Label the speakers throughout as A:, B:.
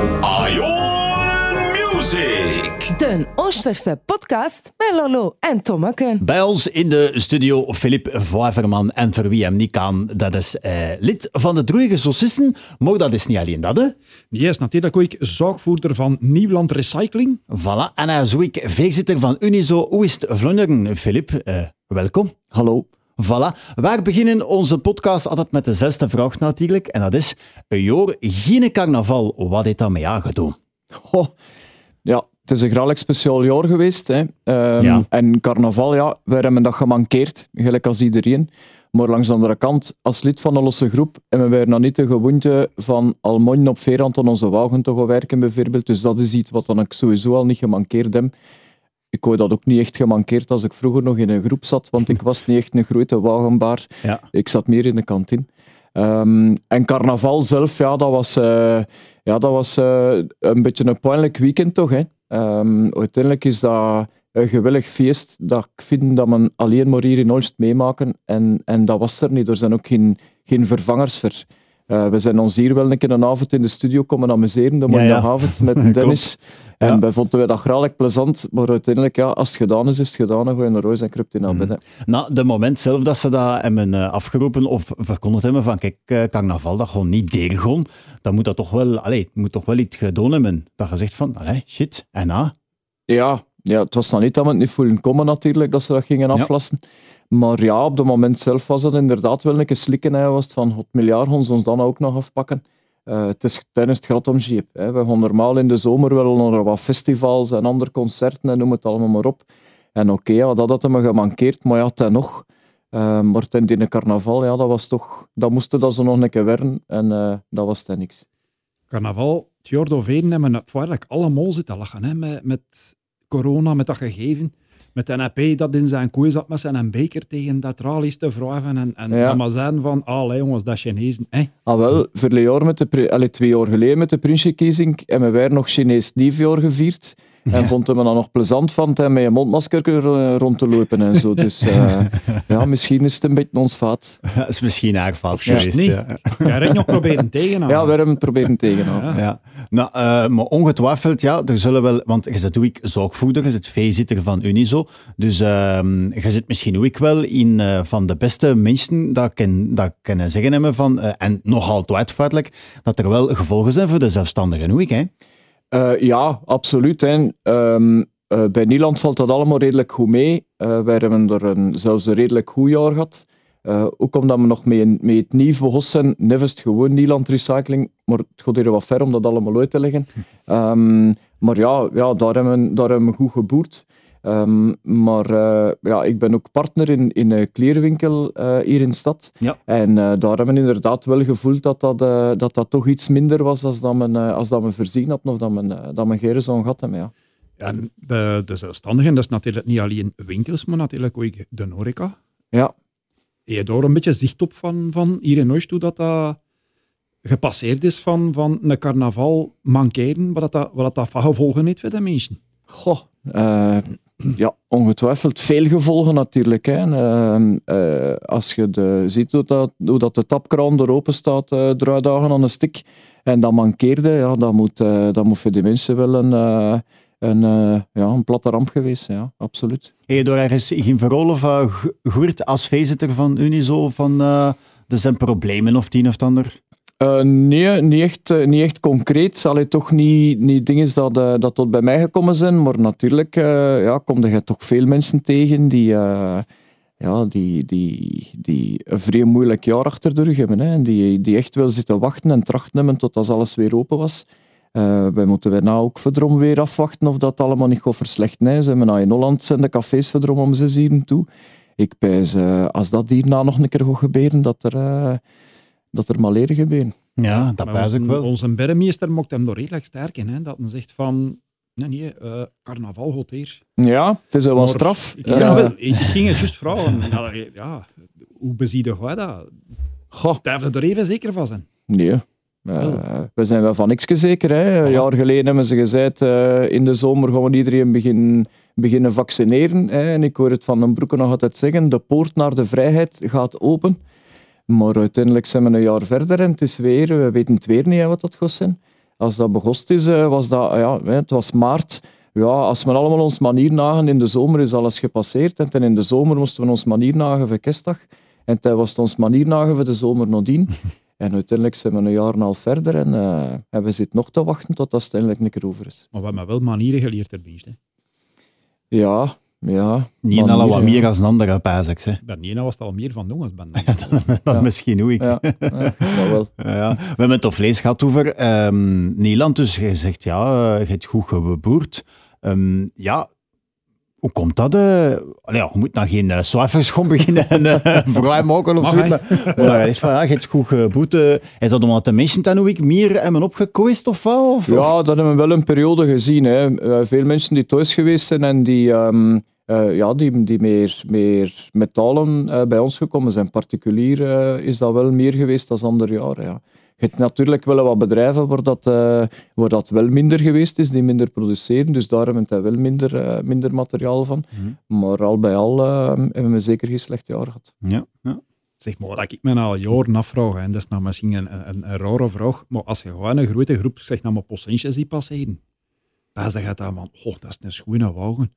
A: Ion Music.
B: De Oosterse podcast met Lolo en Tommeke.
C: Bij ons in de studio Filip Voiverman. En voor wie hem niet kan, dat is eh, lid van de Droeige Saucissen. Maar dat is niet alleen dat, hè.
D: Is natuurlijk ook zorgvoerder van Nieuwland Recycling.
C: Voilà. En hij is ook voorzitter van Unizo Oost-Vlaanderen. Filip, eh, welkom.
E: Hallo.
C: Voilà. Wij beginnen onze podcast altijd met de zesde vraag natuurlijk. En dat is, een jaar geen carnaval. Wat heeft dat mee aangedaan?
E: Goh, ja, het is een graag speciaal jaar geweest. Hè. Ehm,
C: Ja.
E: En carnaval, ja, we hebben dat gemankeerd, gelijk als iedereen. Maar langs de andere kant, als lid van een losse groep, hebben wij nog niet de gewoonte van al morgen op Veerand aan onze wagen te gaan werken, bijvoorbeeld. Dus dat is iets wat dan ik sowieso al niet gemankeerd heb. Ik wou dat ook niet echt gemankeerd als ik vroeger nog in een groep zat, want ik was niet echt een grote wagenbaar.
C: Ja.
E: Ik zat meer in de kantine. Ehm, en carnaval zelf, ja, dat was, eh, ja, dat was eh, een beetje een pijnlijk weekend toch. Hè? Ehm, uiteindelijk is dat een geweldig feest dat ik vind dat men alleen maar hier in Olst meemaken. En, en dat was er niet. Er zijn ook geen, geen vervangers voor. Eh, we zijn ons hier wel een keer een avond in de studio komen amuseren, de
C: Ja, ja.
E: avond met Dennis. En
C: Ja.
E: wij vonden we dat graag plezant, maar uiteindelijk, ja, als het gedaan is, is het gedaan. Dan ga je naar huis en kruipt in naar hè.
C: Nou, de moment zelf dat ze dat hebben eh, afgeroepen of verkondigd hebben van kijk, eh, carnaval, dat gewoon niet deelgaan, dan moet dat toch wel, allee, het moet toch wel iets gedaan hebben. Dat je zegt van, allee, shit, en na?
E: Ja, ja, het was dan niet dat we het niet voelen komen natuurlijk, dat ze dat gingen aflassen. Maar ja, op het moment zelf was dat inderdaad wel een keer slikken. Hè, was het van, het miljard gaan ze ons dan ook nog afpakken. Eh, het is tijdens het grad om jeep. Hè. We gaan normaal in de zomer wel naar wat festivals en andere concerten en noem het allemaal maar op. En oké, ja, dat had me gemankeerd, maar ja, ten nog. Eh, maar ten die carnaval, ja, dat was toch... Dat moesten dat ze nog een keer werden en eh, dat was ten niks.
D: Carnaval, jaar doorheen hebben we eigenlijk allemaal zitten lachen. Hè? Met, met corona, met dat gegeven. Met NAP dat in zijn kooi zat met zijn beker tegen dat tralies te wrijven. En, en
E: Ja.
D: dan maar zijn van, allee jongens, dat is Chinezen. Hè?
E: Ah wel, verleden jaar met de, allee, twee jaar geleden met de Prinsjekiezing hebben wij nog Chinees nieuwjaar gevierd. En vonden we dan nog plezant van het met je mondmasker eh, rond te lopen en zo. Dus eh, ja, misschien is het een beetje ons vaat.
C: Dat is misschien aardig
D: Juist
C: geweest.
D: niet.
C: Ja.
D: Hebt nog proberen tegenhouden.
E: Ja, we hebben het proberen tegenhouden.
D: Ja.
C: Ja. Nou, eh, maar ongetwijfeld, ja, er zullen wel, want je zit ook zorgvoerder, je zit veezitter van Unizo, dus ehm, je zit misschien ook wel in eh, van de beste mensen dat ken, dat kunnen zeggen hebben van, en nog altijd feitelijk, dat er wel gevolgen zijn voor de zelfstandigen ook, hè?
E: Eh, ja, absoluut. Hè. Ehm, eh, bij Nieland valt dat allemaal redelijk goed mee. Eh, wij hebben er een, zelfs een redelijk goed jaar gehad. Eh, ook omdat we nog met, met het nieuw begonnen zijn, nevest gewoon Nieland Recycling. Maar het gaat hier wat ver om dat allemaal uit te leggen. Ehm, maar ja, ja daar, hebben we, daar hebben we goed geboerd. Ehm, maar eh, ja, ik ben ook partner in, in een kleerwinkel eh, hier in de stad.
C: Ja.
E: En eh, daar hebben we inderdaad wel gevoeld dat dat, dat, dat toch iets minder was als dat men, als dat men voorzien had of dat men, dat men geen zo'n gehad hebben. Ja.
D: Ja, en de, de zelfstandigen, dat is natuurlijk niet alleen winkels, maar natuurlijk ook de horeca.
E: Ja.
D: Heb je daar een beetje zicht op van, van hier in Oost, hoe dat, dat gepasseerd is van, van een carnaval mankeren, wat dat, dat- wat dat, gevolgen heeft voor de mensen?
E: Goh, ja, ongetwijfeld veel gevolgen natuurlijk. Hè. Ehm, eh, als je de, ziet hoe dat, hoe dat de tapkraan er open staat, eh drie dagen aan een stik, en dat mankeerde, ja, dat, moet, eh, dat moet voor die mensen wel een, eh, een, eh, ja, een platte ramp geweest zijn. Ja, absoluut.
C: Je door ergens geen verrol of uh, gehoord als veezitter van Unizo van, eh, er zijn problemen of het een of ander?
E: Eh, nee, niet echt, eh, niet echt concreet. Zal het toch niet, niet dingen dat, eh, dat tot bij mij gekomen zijn. Maar natuurlijk ja, kom je toch veel mensen tegen die, ja, die, die, die een vrij moeilijk jaar achter de rug hebben. Hè. Die, die echt wel zitten wachten en trachten hebben tot als alles weer open was. Wij moeten nou ook verdrom weer afwachten of dat allemaal niet gaat verslechten. Hè. Ze hebben nou in Holland zijn de cafés verdrom om zes uur toe. Ik pijs, als dat hierna nog een keer gaat gebeuren, dat er, dat er maar leren gebeuren.
C: Ja, dat wijs ik
D: onze,
C: wel.
D: onze bermeester mocht hem er redelijk sterk in. Hè? Dat hij zegt van, nee, nee, eh, carnaval gaat hier.
E: Ja, het is wel
D: Maar
E: straf.
D: Ik, ja, wel, ik ging het juist vragen. Ja, hoe beziede jij dat?
E: goh,
D: Daar er even zeker van zijn.
E: nee. Eh, we zijn wel van niks zeker. Hè. Een jaar geleden hebben ze gezegd, eh, in de zomer gaan we iedereen beginnen, beginnen vaccineren. Hè. En ik hoor het van den Broeke nog altijd zeggen, de poort naar de vrijheid gaat open. Maar uiteindelijk zijn we een jaar verder en het is weer, we weten het weer niet hè, wat dat gaat zijn. als dat begost is, eh, was dat, ja, hè, het was maart. Ja, als we allemaal ons manier nagen, in de zomer is alles gepasseerd. En ten in de zomer moesten we ons manier nagen voor kerstdag. En toen was het ons manier nagen voor de zomer nadien. en uiteindelijk zijn we een jaar en een half verder en, eh, en we zitten nog te wachten tot dat het eindelijk een keer over is.
D: Maar we hebben wel manieren geleerd. Hè.
E: Ja, ja. Manieren,
C: wat
E: ja.
C: meer als een andere.
D: Bij Nina was het al meer van jongens. Ben
C: Dat
E: Ja.
C: misschien hoe ik.
E: Ja, wel.
C: Ja, we hebben het op vlees gehad over ehm, Nederland. Dus je zegt, ja, eh, je hebt goed geboerd. Ehm, ja, hoe komt dat? eh? Allee, ja, je moet nou geen uh, zwaffers gaan beginnen en uh, vooruit maken of zo. Maar, maar is van, ja, je hebt goed geboerd. eh. is dat omdat de mensen dan hoe ik meer hebben opgekooist of wat? Of, of-
E: Ja, dat hebben we wel een periode gezien. Hè. Eh, veel mensen die thuis geweest zijn en die, ehm, eh, ja, die, die meer, meer metalen eh, bij ons gekomen zijn. Particulier eh, is dat wel meer geweest dan andere jaren. Ja. Je hebt natuurlijk wel wat bedrijven waar dat, waar dat wel minder geweest is, die minder produceren. Dus daar hebben we wel minder, minder materiaal van. Maar al bij al hebben we zeker geen slecht jaar gehad.
C: Ja, ja.
D: Zeg maar, dat ik me al jaren afvraag, en dat is nou misschien een, een, een rare vraag, maar als je gewoon een grote groep, zeg nou maar procentjes ziet passeren, pas dan gaat dat van, oh, dat is een schone wagen.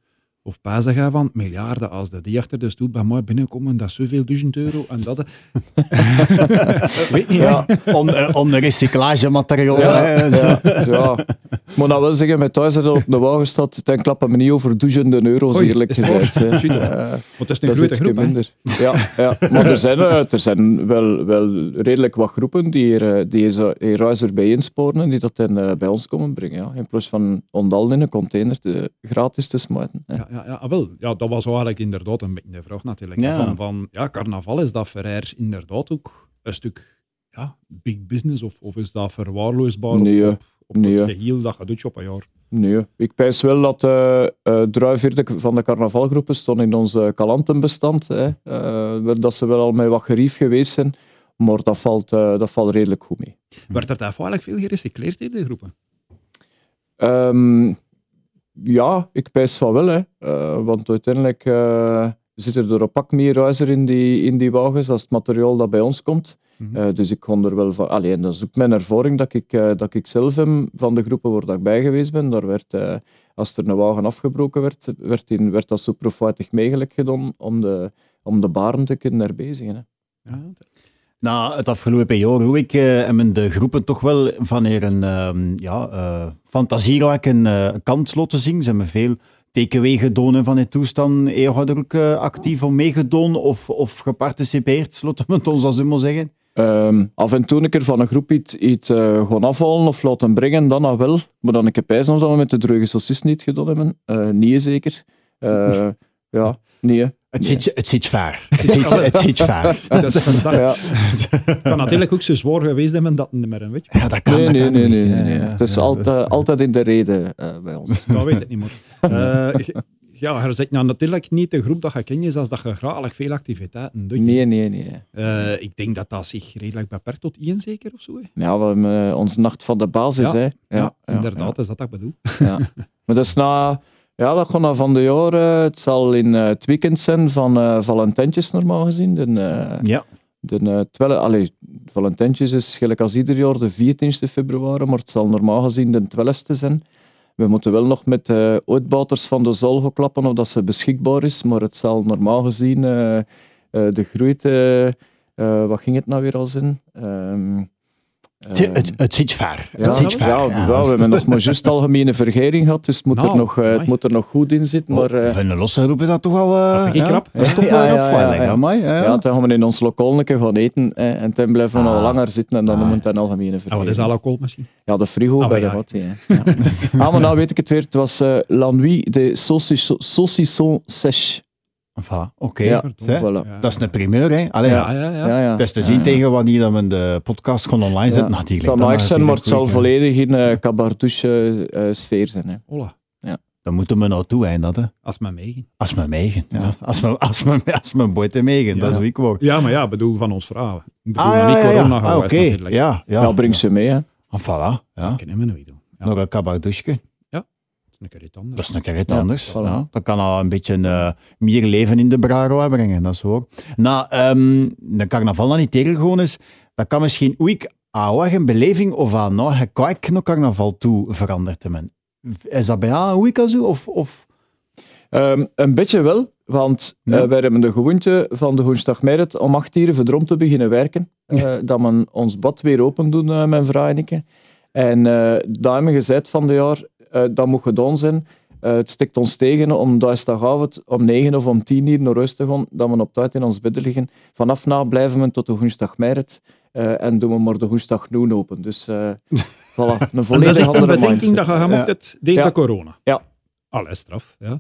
D: Of gaat van, miljarden, als de die achter de stoep bij mij binnenkomen, dat is zoveel duizend euro en dat. Weet niet,
E: Ja,
D: hè.
C: On, eh, on reciklagemateriaal.
E: Ja, ja, ja. Moet nou wel zeggen, met thuis dat op de wagen staat, dan klappen me niet over duizenden euro's,
D: Oei,
E: eerlijk gezegd. Eh,
D: Want het is
E: dat
D: een grote groep,
E: minder. Ja, ja, maar er zijn, eh, er zijn wel, wel redelijk wat groepen die hier, eh, die hier Ruizer bij insporen en die dat dan bij ons komen brengen. Ja. In plaats van ondal in een container te, gratis te smijten.
D: Ja, ja, ja, ah, wel. ja, dat was eigenlijk inderdaad een beetje de vraag natuurlijk.
C: Ja.
D: Van, van, ja, carnaval, is dat haar inderdaad ook een stuk ja, big business of, of is dat verwaarloosbaar
E: Nee,
D: op, op, op
E: nee.
D: het geheel dat je doet op een jaar?
E: Nee, ik pijs wel dat eh eh drie vierde van de carnavalgroepen stonden in onze kalantenbestand. Hè. Eh, dat ze wel al met wat gerief geweest zijn, maar dat valt, eh, dat valt redelijk goed mee.
D: Werd er daar eigenlijk veel gerecycleerd in de groepen?
E: Ehm, ja, ik pijs van wel. Hè. Eh, want uiteindelijk eh, zitten er een pak meer ruizer in die, in die wagens als het materiaal dat bij ons komt.
D: Mhm.
E: Eh, dus ik kon er wel van... Alleen, dat is ook mijn ervaring dat ik, eh, dat ik zelf heb van de groepen waar ik bij geweest ben. Daar werd, eh, als er een wagen afgebroken werd, werd, in, werd dat zo proefwaardig mogelijk gedaan om de, om de baren te kunnen herbezigen. Hè.
D: Ja,
C: Na het afgelopen jaar hoe ik, hebben de groepen toch wel van hier een ehm, ja, fantasierijke eh, kant laten zien. Ze hebben veel TKW gedaan van die toestand. Eer had er ook eh, actief om meegedaan of, of geparticipeerd, laten we het ons als maar zeggen.
E: Ehm, af en toe een keer van een groep iets, iets eh, gaan afhalen of laten brengen, dan al wel. Maar dan een keer pijzen dat we met de druge saucis niet gedaan hebben. Eh niet zeker. Eh, ja, nee.
C: Het zit, het zit vaar. Het zit, het zit vaar.
D: dat is.
E: Ja.
D: Het kan natuurlijk ook zo zwaar geweest hebben dat het niet meer een weet.
C: Ja, dat kan,
E: Nee,
C: dat
E: nee,
C: kan
E: nee,
C: niet.
E: nee, nee, nee.
C: ja,
E: Het is
C: ja,
E: altijd,
C: dus-
E: altijd in de reden eh, bij ons.
D: Dat weet ik niet meer. Eh, ja, je zit nou natuurlijk niet de groep dat je kent is als dat je graag veel activiteiten doet.
E: Nee, nee, nee.
D: Eh, ik denk dat dat zich redelijk beperkt tot één zeker of zo. hè?
E: Ja, we hebben eh, onze nacht van de basis.
D: Ja,
E: hè.
D: Ja, inderdaad, is dat dat ik bedoel.
E: Ja. Maar dat is na... Ja, dat gaat na van de jaren. Het zal in het weekend zijn van Valentijntjes normaal gezien. De,
C: Ja.
E: De twelle, allee, Valentijntjes is gelijk als ieder jaar de 14e februari, maar het zal normaal gezien de 12e zijn. We moeten wel nog met de uh, uitbaters van de zol klappen of dat ze beschikbaar is, maar het zal normaal gezien uh, de groeit... uh, wat ging het nou weer als in? Um,
C: het, het, het zit vaar.
E: Ja,
C: het zit vaar.
E: Ja, ja, ja, we hebben nog maar juist algemene vergering gehad, dus het moet,
D: Nou,
E: er, nog, uh, het moet er nog goed in zitten. Maar,
C: oh, van de losse roepen dat toch al... Uh,
D: dat knap.
C: Dat is toch wel ja, ja, ja, ja.
E: ja, ja. dan gaan we in ons lokaal een keer gaan eten eh, en dan blijven we ah. nog langer zitten en dan ah. moet het een algemene vergering.
D: Ah, wat is alcohol misschien?
E: Ja, de frigo
D: oh,
E: bij de hot. Ja. ah, maar nou weet ik het weer. Het was uh, La Nuit de Saucisson Sèche.
C: Enfin, oké. Okay.
E: Ja,
C: voilà. Dat is een primeur, hè? Allee,
D: ja, ja, ja.
E: ja, ja.
C: Dat is te zien tegen wanneer dat we de podcast gewoon online zetten.
E: Ja.
C: Natuurlijk.
E: Het zal nice zijn, maar het zal volledig in uh, cabardouche uh, sfeer zijn. Hè.
D: Hola.
E: Ja.
C: Dan moeten we nou toe eind, hè?
D: Als men meegen.
C: Als men meegen, ja. Als men, als men, als men boete meegen, dat is hoe ik wou.
D: Ja, maar ja, bedoel van ons vrouwen. Ik bedoel,
C: ah, ja,
D: niet
C: ja,
D: corona
C: ah, oké. Okay. Ja, ja.
E: ja, breng ze mee, hè.
C: Ah, voilà, ja.
D: Dat kunnen we nooit doen.
C: Ja. Nog een cabardouche.
D: Een keer iets anders.
C: Dat is een keer iets anders. Ja, voilà. ja, dat kan al een beetje uh, meer leven in de Braro brengen, dat is hoor. Nou, um, de carnaval dat niet tegengewoon is, dat kan misschien... Aan je beleving of aan nou, je kijk naar carnaval toe veranderd hebben. Is dat bij jou een week zo? Of, of...
E: Ehm, een beetje wel, want
C: Ja.
E: eh, wij hebben de gewoonte van de woensdagmiddag om acht uur verdrom te beginnen werken. Eh, dat we ons bad weer open doen, eh, mijn vrouw en ik. En eh daar hebben we gezegd van de jaar, dat moet gedaan zijn. Eh, het stikt ons tegen om dinsdagavond om negen of om tien uur naar huis te gaan, dat we op tijd in ons bed liggen. Vanaf na blijven we tot de woensdagmiddag eh en doen we maar de woensdag noon open. Dus eh voilà, een
D: En dat is
E: volledig
D: echt een
E: andere
D: bedenking
E: mindset.
D: dat je gemokt
C: Ja.
D: hebt tegen
E: Ja.
D: de corona.
E: Ja.
D: Alles straf, ja.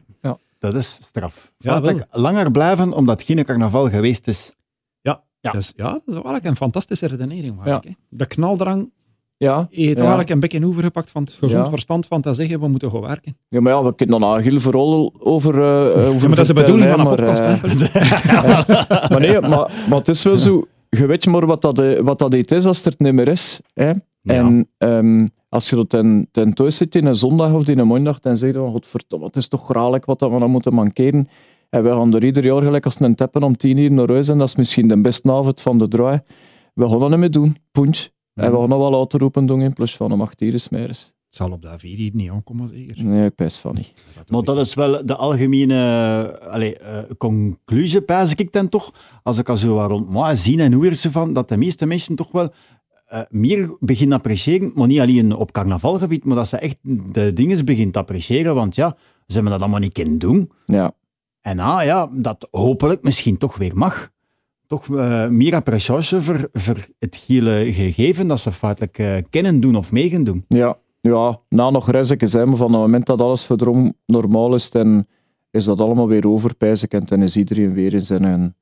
C: Dat is straf.
D: Ja, wel.
C: dat langer blijven omdat geen carnaval geweest is. Ja.
D: Dus, ja, dat is eigenlijk een fantastische redenering.
E: Ja.
D: eigenlijk, hè. De knaldrang
E: Ja,
D: heeft
E: ja.
D: eigenlijk een beetje overgepakt van het gezond verstand van te zeggen, we moeten gaan werken.
E: Ja, maar ja, we kunnen dan heel vooral over, eh over
D: Ja, maar dat is de bedoeling van een
E: maar,
D: podcast,
E: eh, maar nee, maar, maar het is wel zo, je weet maar wat dat, eh, wat dat is als er het niet meer is. Hè? En ehm, als je dat ten, ten thuis zit in een zondag of in een maandag, dan zeg je van, godverdomme, het is toch graag wat dat we dan moeten mankeren. En we gaan er ieder jaar gelijk als een teppen om tien uur naar huis en dat is misschien de beste avond van de draai. We gaan dat niet meer doen, punt. We gaan nog wel later roepen doen in plus van om acht is meres.
D: Het zal op de vier hier niet aankomen, zeker.
E: Nee, ik pijs van niet.
D: Dat
C: Maar dat is wel de algemene allee, eh, conclusie, pijs ik dan toch. Als ik al zo wat rond moi zie en hoor zo van, dat de meeste mensen toch wel eh, meer beginnen appreciëren, maar niet alleen op carnavalgebied, maar dat ze echt de dingen beginnen te appreciëren, want ja, ze hebben dat allemaal niet kunnen doen.
E: Ja,
C: En ah, ja, dat hopelijk misschien toch weer mag. Toch eh, meer appreciatie voor, voor het hele gegeven dat ze feitelijk eh, kennen doen of mee gaan doen.
E: Ja, ja na nog reizen zijn, maar van het moment dat alles verdrom normaal is, dan is dat allemaal weer over, pijs ik. En dan is iedereen weer in zijn,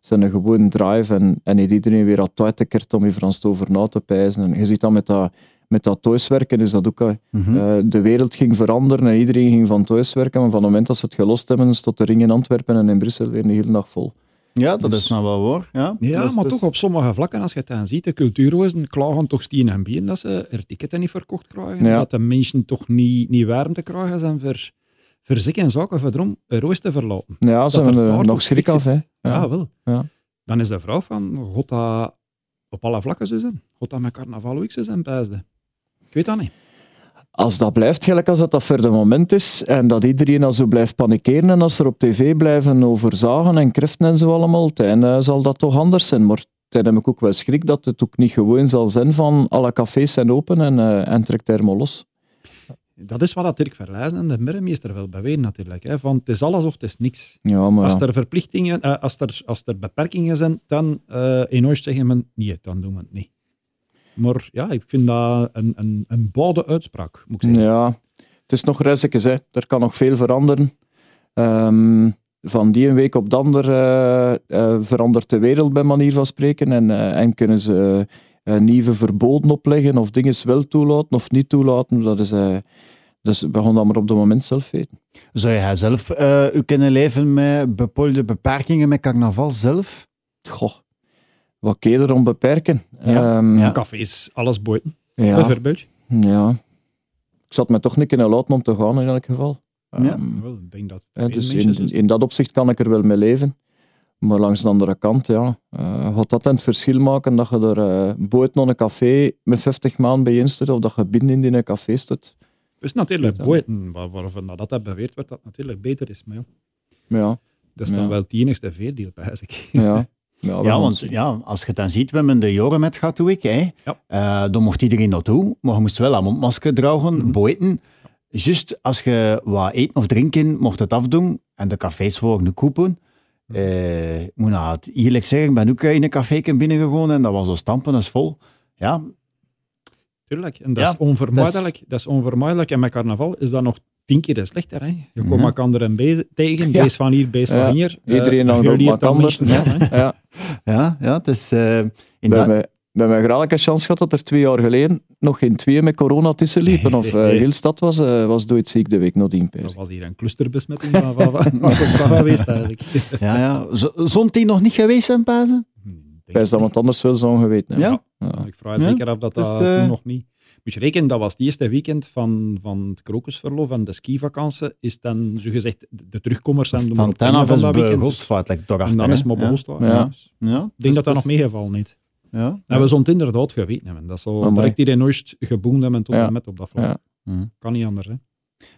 E: zijn gewone drive en, en heeft iedereen weer dat tijd om even Frans over na te pijzen. En je ziet dat met dat, met dat thuiswerken, is dat ook... hè.
C: Mhm.
E: Eh, de wereld ging veranderen en iedereen ging van thuiswerken, maar van het moment dat ze het gelost hebben, stond de ring in Antwerpen en in Brussel weer een hele dag vol.
C: Ja, dat
E: Dus-
C: is nou wel waar. Ja,
D: Ja,
C: is-
D: maar toch op sommige vlakken, als je het dan ziet, de cultuurhuizen klagen toch stien en bien dat ze er ticketten niet verkocht krijgen.
E: Ja.
D: Dat de mensen toch niet, niet warmte krijgen zijn voor, voor zich en zaken een roos te verlaten.
E: Ja, ze
D: Dat er
E: hebben er
D: paard
E: nog schrik af. Hè.
D: Ja,
E: Ja.
D: wel.
E: Ja.
D: Dan is de vraag van, God dat op alle vlakken zo zijn? God dat met carnaval ook zo zijn, pijsde? Ik weet dat niet.
E: Als dat blijft gelijk als dat, dat voor de moment is en dat iedereen al zo blijft panikeren en als er op tv blijven over zagen en kriften en zo allemaal, dan zal dat toch anders zijn. Maar dan heb ik ook wel schrik dat het ook niet gewoon zal zijn van alle cafés zijn open en, eh, en trekt maar los.
D: Dat is wat dat Dirk Verlijzen en de middenmeester wel beweren natuurlijk. Hè, van het is alles of het is niks.
E: Ja, maar
D: Als er verplichtingen, eh, als, er, als er beperkingen zijn, dan eh in ooit zeggen men nee, dan doen we het niet. Maar ja, ik vind dat een, een, een boude uitspraak, moet ik zeggen.
E: Ja, het is nog reisjes, hè. er kan nog veel veranderen. Ehm, van die een week op de ander eh, eh, verandert de wereld bij manier van spreken en, eh, en kunnen ze eh, nieuwe verboden opleggen of dingen wel toelaten of niet toelaten. Dat is, eh, dus we gaan dat maar op het moment zelf weten.
C: Zou jij zelf eh, u kunnen leven met bepaalde beperkingen met carnaval zelf?
E: Goh, wat kun je erom beperken?
C: Ja,
E: Ehm,
C: ja.
D: Cafés, alles buiten,
E: ja,
D: bijvoorbeeld.
E: ja. Ik zat me toch niet kunnen laten om te gaan in elk geval.
C: Ja.
E: Ehm,
D: Wel, ik denk dat
E: Ja, dus in,
D: zijn.
E: in dat opzicht kan ik er wel mee leven. Maar langs de andere kant, ja, eh, gaat dat dan het verschil maken dat je er uh, buiten een café met 50 man bij in staat of dat je binnen in een café staat?
D: Het is natuurlijk
E: Ja.
D: buiten, waar- waarvan dat, dat beweerd wordt, dat het natuurlijk beter is. Maar ja,
E: Ja,
D: dat is
E: Ja.
D: dan wel het enigste veerdeel, pijs ik.
E: ja. Ja,
C: want
E: zien.
C: ja, als je het dan ziet, we hebben de jaren met gehad, doe ik. Hè.
D: Ja.
C: Eh, dan mocht iedereen naartoe, maar je moest wel een mondmasker dragen,
D: Mhm.
C: buiten. Juist als je wat eten of drinken, mocht het afdoen. En de cafés waren kopen.
D: Mhm.
C: Eh, ik moet nou het eerlijk zeggen, ik ben ook in een café binnengegaan en dat was zo stampen als vol. Ja,
D: Tuurlijk, en dat
C: Ja,
D: is onvermijdelijk. Dat is onvermijdelijk. En met carnaval is dat nog tien keer slechter. Hè? Je komt elkaar een be- tegen,
E: Ja.
D: beest van hier, beest
E: Ja,
D: van hier.
E: Iedereen
D: Eh,
E: op
D: leert dan
E: elkaar.
D: mensen
E: Ja. Ja.
C: ja, ja het is... eh in dat,
E: graag een kans gehad dat er twee jaar geleden nog geen twee met corona tussen liepen. Of eh, heel stad was, eh, was doodziek de week nadien.
D: Dat was hier een clusterbesmetting van, op zag geweest eigenlijk.
C: ja, ja. Zond die nog niet geweest zijn, Pazen?
D: Hm, denk
E: Pijs dat het anders wel zouden geweten.
C: Ja?
E: Ja.
D: Ik vraag zeker af dat dat
C: dus, eh,
D: toen nog niet... Moet je rekenen, dat was het eerste weekend van, van het krokusverlof en de skivakantie. Is dan, zogezegd, de de terugkomers zijn de
C: Van ten af is begost, feitelijk toch achter.
D: dan is maar begost.
E: Ja.
C: Ja.
D: Ik denk dat dat nog meegevallen niet.
C: Ja.
D: En we zullen het inderdaad geweten hebben. Dat zal direct iedereen nooit geboend hebben tot
E: Ja.
D: en met op dat vlak.
E: Ja.
C: Hm.
D: Kan niet anders, hè.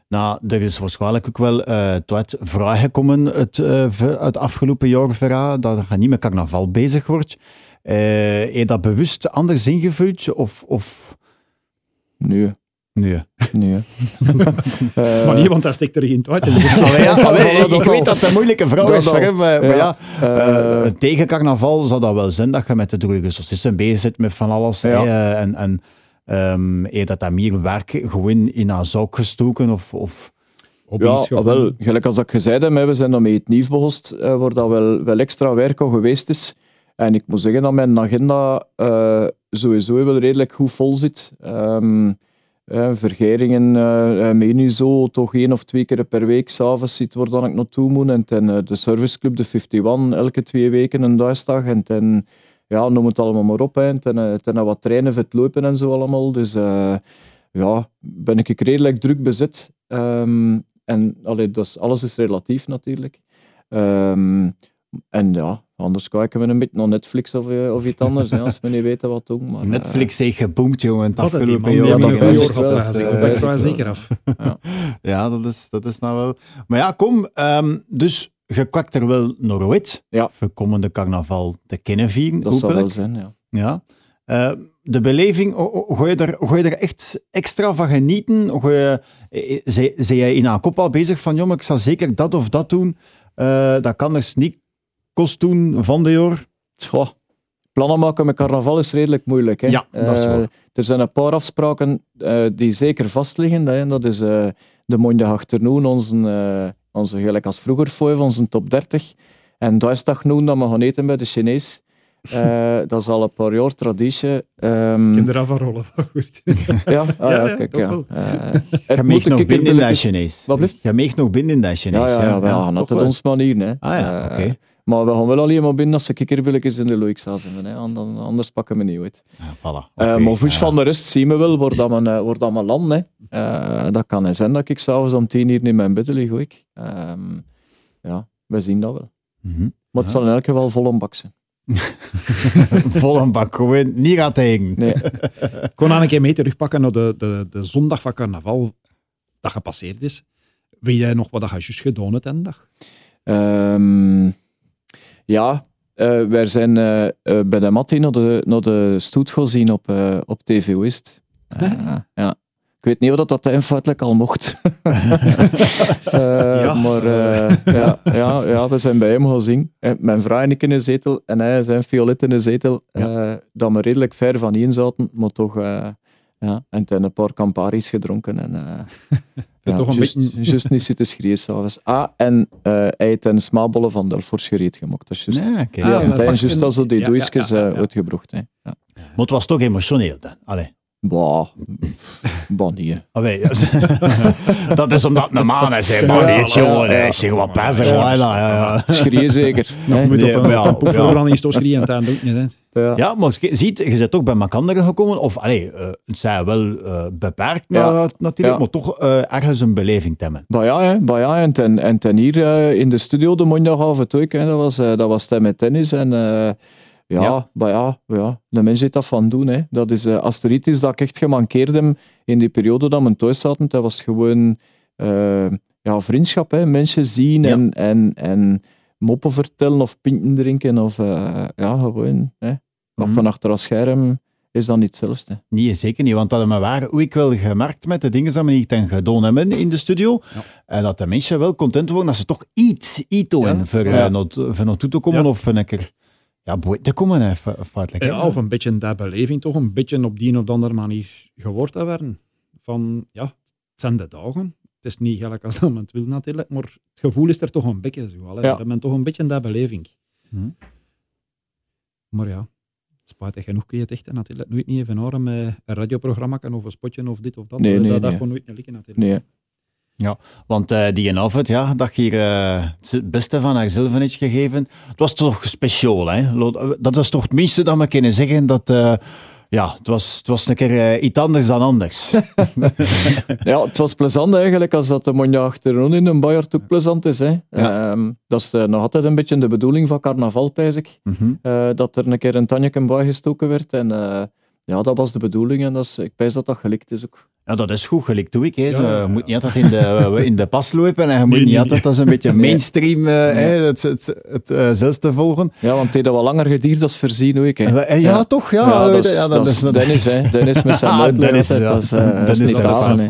C: Nou, er is waarschijnlijk ook wel uh, het vraag gekomen het, uh, het afgelopen jaar, Vera, dat je niet met carnaval bezig wordt. Uh, heb je dat bewust anders ingevuld? Of, of...
E: Nee.
C: Nee.
E: Nee.
D: uh, maar niet, want hij steekt er geen tijd in.
C: allee, ja, allee, ik, ik weet dat het een moeilijke vraag is voor hem, maar ja,
E: ja
C: uh, tegen carnaval zou dat wel zijn dat je met de droge saucissen bezig zit met van alles.
E: Ja.
C: En, en um, je dat dan meer werk gewoon in een zak gestoken? Of, of...
E: Ja, wel, gelijk als ik gezegd heb, we zijn dan met het nieuws begost, waar dat wel, wel extra werk al geweest is. En ik moet zeggen dat mijn agenda uh, sowieso wel redelijk goed vol zit. Um, vergeringen uh, meen nu zo toch één of twee keer per week s'avonds zit waar dan ik naartoe moet. En ten, de serviceclub, de 51, elke twee weken een duisdag. En ten, ja, noem het allemaal maar op. En ten, ten wat trainen, vet lopen en zo allemaal. Dus ja, ben ik redelijk druk bezet. Um, en allee, dus alles is relatief natuurlijk. Um, en ja, anders kijken we een beetje naar Netflix of, of iets anders, hè, als we niet weten wat doen. Maar,
C: Netflix heeft geboomd, jongen, het
D: dat
C: afgelopen
D: jaar.
C: jaar.
D: Ja,
C: Dat is wel-
D: wel. Ik ben er zeker af.
E: Ja.
C: Ja, dat is, dat is nou wel... Maar ja, kom, ehm, dus je kwakt er wel naar uit
E: Ja.
C: voor komende carnaval te kennen vieren,
E: Dat zal wel zijn, ja.
C: Ja. Eh, de beleving, ga je, er, ga je er echt extra van genieten? Ga je, eh, zij, zij jij in een kop al bezig van, jongen, ik zal zeker dat of dat doen. Eh, dat kan dus niet kost doen van de jaar.
E: Goh, plannen maken met carnaval is redelijk moeilijk. Hè?
C: Ja, dat is
E: Eh, er zijn een paar afspraken eh, die zeker vastliggen. Hè? Dat is eh, de Monday Achternoon, onze, eh, onze, gelijk als vroeger voor onze top 30. En Duitsdag noen dat we gaan eten bij de Chinees. Eh, dat is al een paar jaar traditie. Ehm,
D: Ik heb er af van rollen. Goed.
E: ja, ah, ja,
D: ja,
E: kijk, ja.
C: Je
E: het
C: meegt nog binnen in dat Chinees.
E: Wat blieft?
C: Je meegt nog binnen in dat Chinees.
E: Ja, ja, ja, we gaan
C: toch
E: het op
C: wel.
E: ons manier. Hè.
C: Ah ja,
E: Eh,
C: oké.
E: Maar we gaan wel alleen maar binnen als ze kikkerbilletjes in de. Hè. Ander- Anders pakken we niet uit.
C: Ja, voilà.
E: Eh, maar voets
C: ja.
E: van de rest zien we wel waar dat men, eh, waar dat men land. Hè. Eh, dat kan zijn dat ik s'avonds om tien uur in mijn bed lig. Ik. Ehm, ja, we zien dat wel.
C: Mhm.
E: Maar het
C: Ja.
E: zal in elk geval vol een bak zijn.
C: Vol een bak, gewoon niet gaan tegen.
E: Nee.
D: Ik kon aan een keer mee terugpakken naar de, de, de zondag van carnaval dat gepasseerd is. Weet jij nog wat je juist gedaan hebt en dag?
E: Ehm, ja, eh, wij zijn eh, eh, bij de Matti naar de, naar de stoet gezien op, op TV West. Eh, ja. Ik weet niet of dat, dat feitelijk al mocht.
D: Ja.
E: Maar ja, ja, ja, we zijn bij hem gezien. Mijn vrouw en ik in een zetel en hij zijn violet in een zetel. dat we redelijk ver van in zaten, maar toch... ja, en toen een paar Camparis gedronken. En, eh, ja,
D: toch een
E: juist,
D: beetje-
E: juist niet zitten schreeuwen s'avonds. Ah, en eh, hij heeft een smaakbollen van Delfors gereed gemaakt. Dat is juist.
C: Ja, oké.
D: Ah,
E: Ja,
D: dat
E: hij is juist
D: in-
E: al zo die
D: ja, ja,
E: doosjes
D: ja, ja,
E: eh,
D: ja.
E: uitgebracht. Hè. Ja.
C: Maar het was toch emotioneel dan. Allee.
E: Bah, bah niet.
C: Allee, dat is omdat het een man is, hè.
E: Ja,
C: niet,
E: ja,
C: jongen.
E: ja. Ja.
C: ja, ja, ja.
E: Schreeuwen zeker.
C: Nee,
D: op
C: maar
D: een,
C: ja,
D: op een
C: ja.
D: poepverbranding is toch schreeuwen en dat doet niet.
E: Ja.
C: Ja, maar je ziet, je bent ook bij Makanderen gekomen. Of, allee, eh, het zijn wel eh, beperkt
E: Ja.
C: maar, natuurlijk,
E: Ja.
C: maar toch eh, ergens een beleving te hebben.
E: Bah ja, hè. Bah ja, en ten, en ten hier in de studio de maandagavond ook. Hè. Dat was, dat was ten met tennis. En ja,
C: Ja.
E: bah ja, ja, de mens heeft dat van doen. Hè. Dat is, eh, als er iets is dat ik echt gemankeerd heb in die periode dat we thuis zaten, dat was gewoon ja, vriendschap. Hè. Mensen zien
C: Ja.
E: en, en, en moppen vertellen of pinten drinken. Of ja, gewoon. Hè. Maar
C: Mhm.
E: van achter het scherm is dat niet hetzelfde.
C: Nee, zeker niet. Want dat hebben we waar ook wel gemerkt met de dingen die we niet ten gedaan hebben in de studio.
D: Ja.
C: En dat de mensen wel content worden dat ze toch iets, iets doen
D: Ja,
C: voor,
E: ja.
C: eh, voor naartoe te komen
D: Ja.
C: of een keer ja, boeit te komen. Hè, fe- feitelijk, hè.
D: Ja, of een beetje dat beleving toch een beetje op die of de andere manier gehoord te werden. Van, ja, het zijn de dagen. Het is niet gelijk als dat men het wil natuurlijk, maar het gevoel is er toch een beetje zo.
E: Ja.
D: We hebben toch een beetje dat beleving.
C: Hm.
D: Maar ja, spijtig genoeg kun je het echt natuurlijk nooit niet even horen met een radioprogramma of een spotje of dit of dat.
E: Nee,
D: dat
E: nee,
D: dat
E: nee.
D: gewoon nooit niet lukken natuurlijk.
E: Nee.
C: Ja, want eh, die avond, ja, dat je hier eh, het beste van haarzelf heeft gegeven. Het was toch speciaal, hè? Lo- Dat is toch het minste dat we kunnen zeggen. Dat, eh, ja, het was, het was een keer eh, iets anders dan anders.
E: Ja, het was plezant eigenlijk, als dat de monja achterom in een Bayard ook plezant is. Hè. Ehm, dat is eh, nog altijd een beetje de bedoeling van carnaval, pijs ik.
C: Mhm.
E: Eh, dat er een keer een tanneke bij gestoken werd. En eh, ja, dat was de bedoeling en dat is, ik pijs dat dat gelikt is ook.
C: Ja, dat is goed, gelijk doe ik. Hè.
D: Ja, ja,
C: Je moet niet altijd in de, in de pas lopen en je moet
D: Nee,
C: niet
D: nee,
C: altijd als een beetje mainstream eh, hè, het, het, het, eh, zelfs te volgen.
E: Ja, want het heeft dat wel langer gedierd als voorzien, hoe ik. Hè.
C: Eh, ja,
E: Ja.
C: toch? Ja,
E: dat is,
C: ja,
E: dat is Dennis, hè. Dennis met zijn
C: Ah,
E: uitleg
C: Dennis, ja.
E: Dat is, eh,
C: Dennis,
E: niet
C: dat is.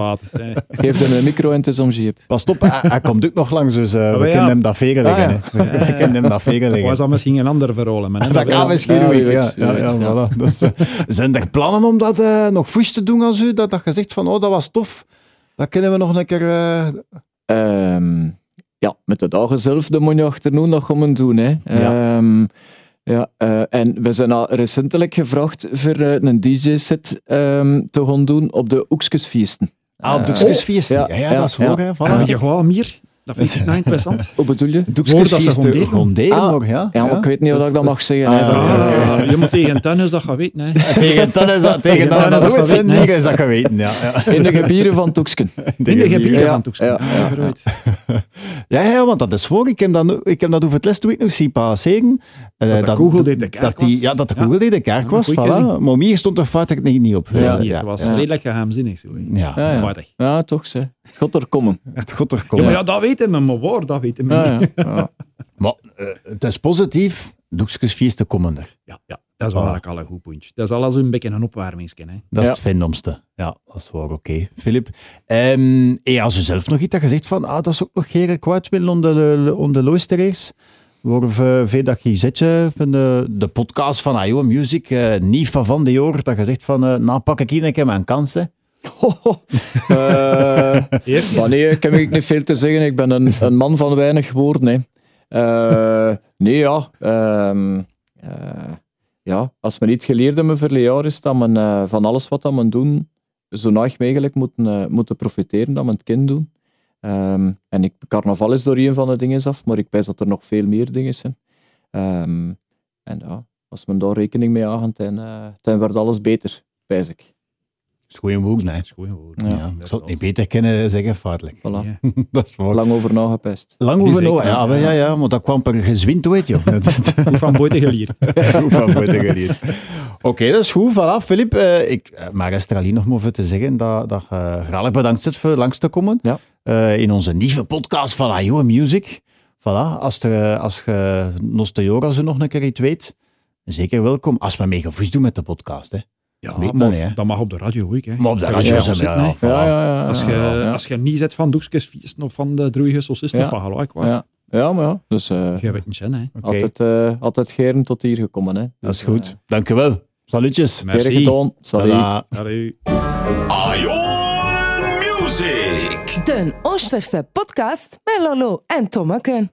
E: Geef hem een micro en het is om jeep.
C: Pas op, hij, hij komt ook nog langs, dus eh, we
D: ja.
C: kunnen hem dat
E: Ah,
C: leggen.
E: ja.
C: hè. We kunnen hem dat veren
D: Was
C: leggen.
D: dat misschien een ander verhaal, maar
C: Dat kan misschien
E: Ja,
C: ook, ja. eh, zijn er plannen om dat eh, nog voes te doen als u? Dat, dat je zegt van, oh, dat was tof. Dat kunnen we nog een keer... eh,
E: Ehm, ja, met de dagen zelf, de monja achternoen, dat gaan we doen. Hè.
C: Ja.
E: Ehm, ja, eh, en we zijn al recentelijk gevraagd voor eh, een DJ-set ehm, te gaan doen op de Oekskesfeesten.
C: Ah, op de
E: Eh,
C: Oekskesfeest. Ja,
E: ja,
C: ja,
E: ja,
C: dat is
E: ja.
C: hoor, hè. Voilà.
D: je gewoon meer. Dat vind ik nou interessant.
E: Hoe bedoel je?
D: Dat gonderen.
C: eh, gonderen
E: Ah,
C: nog, ja.
E: Ja, maar ik weet niet of ik dat mag zeggen.
C: Ah,
E: Dat is,
C: ja.
D: je moet tegen tennis dat gaan weten. Hè.
C: Tegen dan is dat, tegen dat
D: is dat hè.
C: is dat geweten, ja. ja.
E: in de gebieden van Toeksken.
D: In de gebieden
E: Ja,
D: van Toeksken.
E: Ja,
D: Ja,
E: ja.
C: Ja, ja, want dat is voor. Ik heb dat, ik heb dat over het les toen ik nog zie passeren. Eh,
D: Dat de kogel die de kerk
C: dat die,
D: was.
C: Ja, dat de
D: Ja.
C: kogel die de kerk
D: Ja,
C: was. Voilà. Maar hier stond er feitelijk niet, niet op.
E: Ja.
C: Eh, ja.
D: Het was
E: Ja.
D: redelijk geheimzinnig. Zo.
C: Ja,
E: Ja, ja. Ja, toch. Ze. God er komen.
C: het god er
D: Ja,
C: komen.
D: maar ja, dat weten we, maar waar, dat weten we
E: Ja,
D: niet.
E: ja, ja.
C: Maar eh, het is positief. Doekskesfeesten komen er.
D: Ja, ja, dat is wel
C: Ah.
D: eigenlijk al een goed puntje. Dat is al als een beetje een opwarmingsje. Hè.
C: Dat is
E: Ja.
C: het findomste. Ja, dat is wel oké. Filip, ehm hey, als je zelf nog iets dat je zegt van, ah, dat is ook nog geen kwaad willen om de, om de luisteraars. Waarop uh, veel dat je zet van de, de podcast van IO Music, eh niet van van die oor, dat je zegt van, eh nou pak ik hier een keer mijn kansen.
E: Eh, Maar nee, ik heb ik niet veel te zeggen. Ik ben een, een man van weinig woorden. Hè. Eh, nee, ja. ehm, eh, ja. Als men iets geleerd hebben verleden jaar is dat men eh, van alles wat dat men doen, zo naig mogelijk moeten, eh, moeten profiteren dat men het kind doen. Ehm, en ik, carnaval is door een van de dingen af, maar ik wijs dat er nog veel meer dingen zijn. Ehm, en ja, als men daar rekening mee aangaat, dan, eh, dan wordt alles beter, wijs ik.
C: Dat is woord, nee.
D: Dat is goed woord.
E: Ja.
C: Ja, ik zou het niet beter kunnen zeggen, vaartelijk.
E: Voilà.
D: Ja.
C: dat is waar. Lang,
E: Lang over nagepest.
C: over
D: Zeker,
C: nou, ja,
D: ja.
C: maar ja, ja, maar dat kwam per gezwind, weet je.
D: Van buiten geleerd.
C: Van buiten geleerd. Oké, dat is goed. Voilà, Filip. eh, ik, eh, maar is er alleen nog maar voor te zeggen dat, dat je graag bedankt zit voor langs te komen.
E: Ja.
C: Eh, in onze nieuwe podcast van IO Music. Voilà, als, eh, als je zo nog een keer iets weet, zeker welkom. Als we mee gevoes doen met de podcast. Hè.
D: Ja,
C: Weet
D: maar dat mag op de radio ook. Hè.
C: Maar op de radio
D: je
C: zijn ja.
E: Ja, ja, ja.
D: Als je,
E: ja.
D: als je niet zit van doekskesfeesten of van de droeige saucisten,
E: Ja.
D: van hallo, ik
E: Ja, ja maar ja. Dus eh,
D: Je weet niet, hè.
E: Altijd, eh altijd geren tot hier gekomen. Hè.
C: dat is
E: Dus,
C: goed. Dank je wel. Salutjes.
E: eh, Geren
D: Merci.
E: gedaan. Salut.
D: Salut.
A: Music.
B: De Oosterse podcast met Lolo en Tommeke.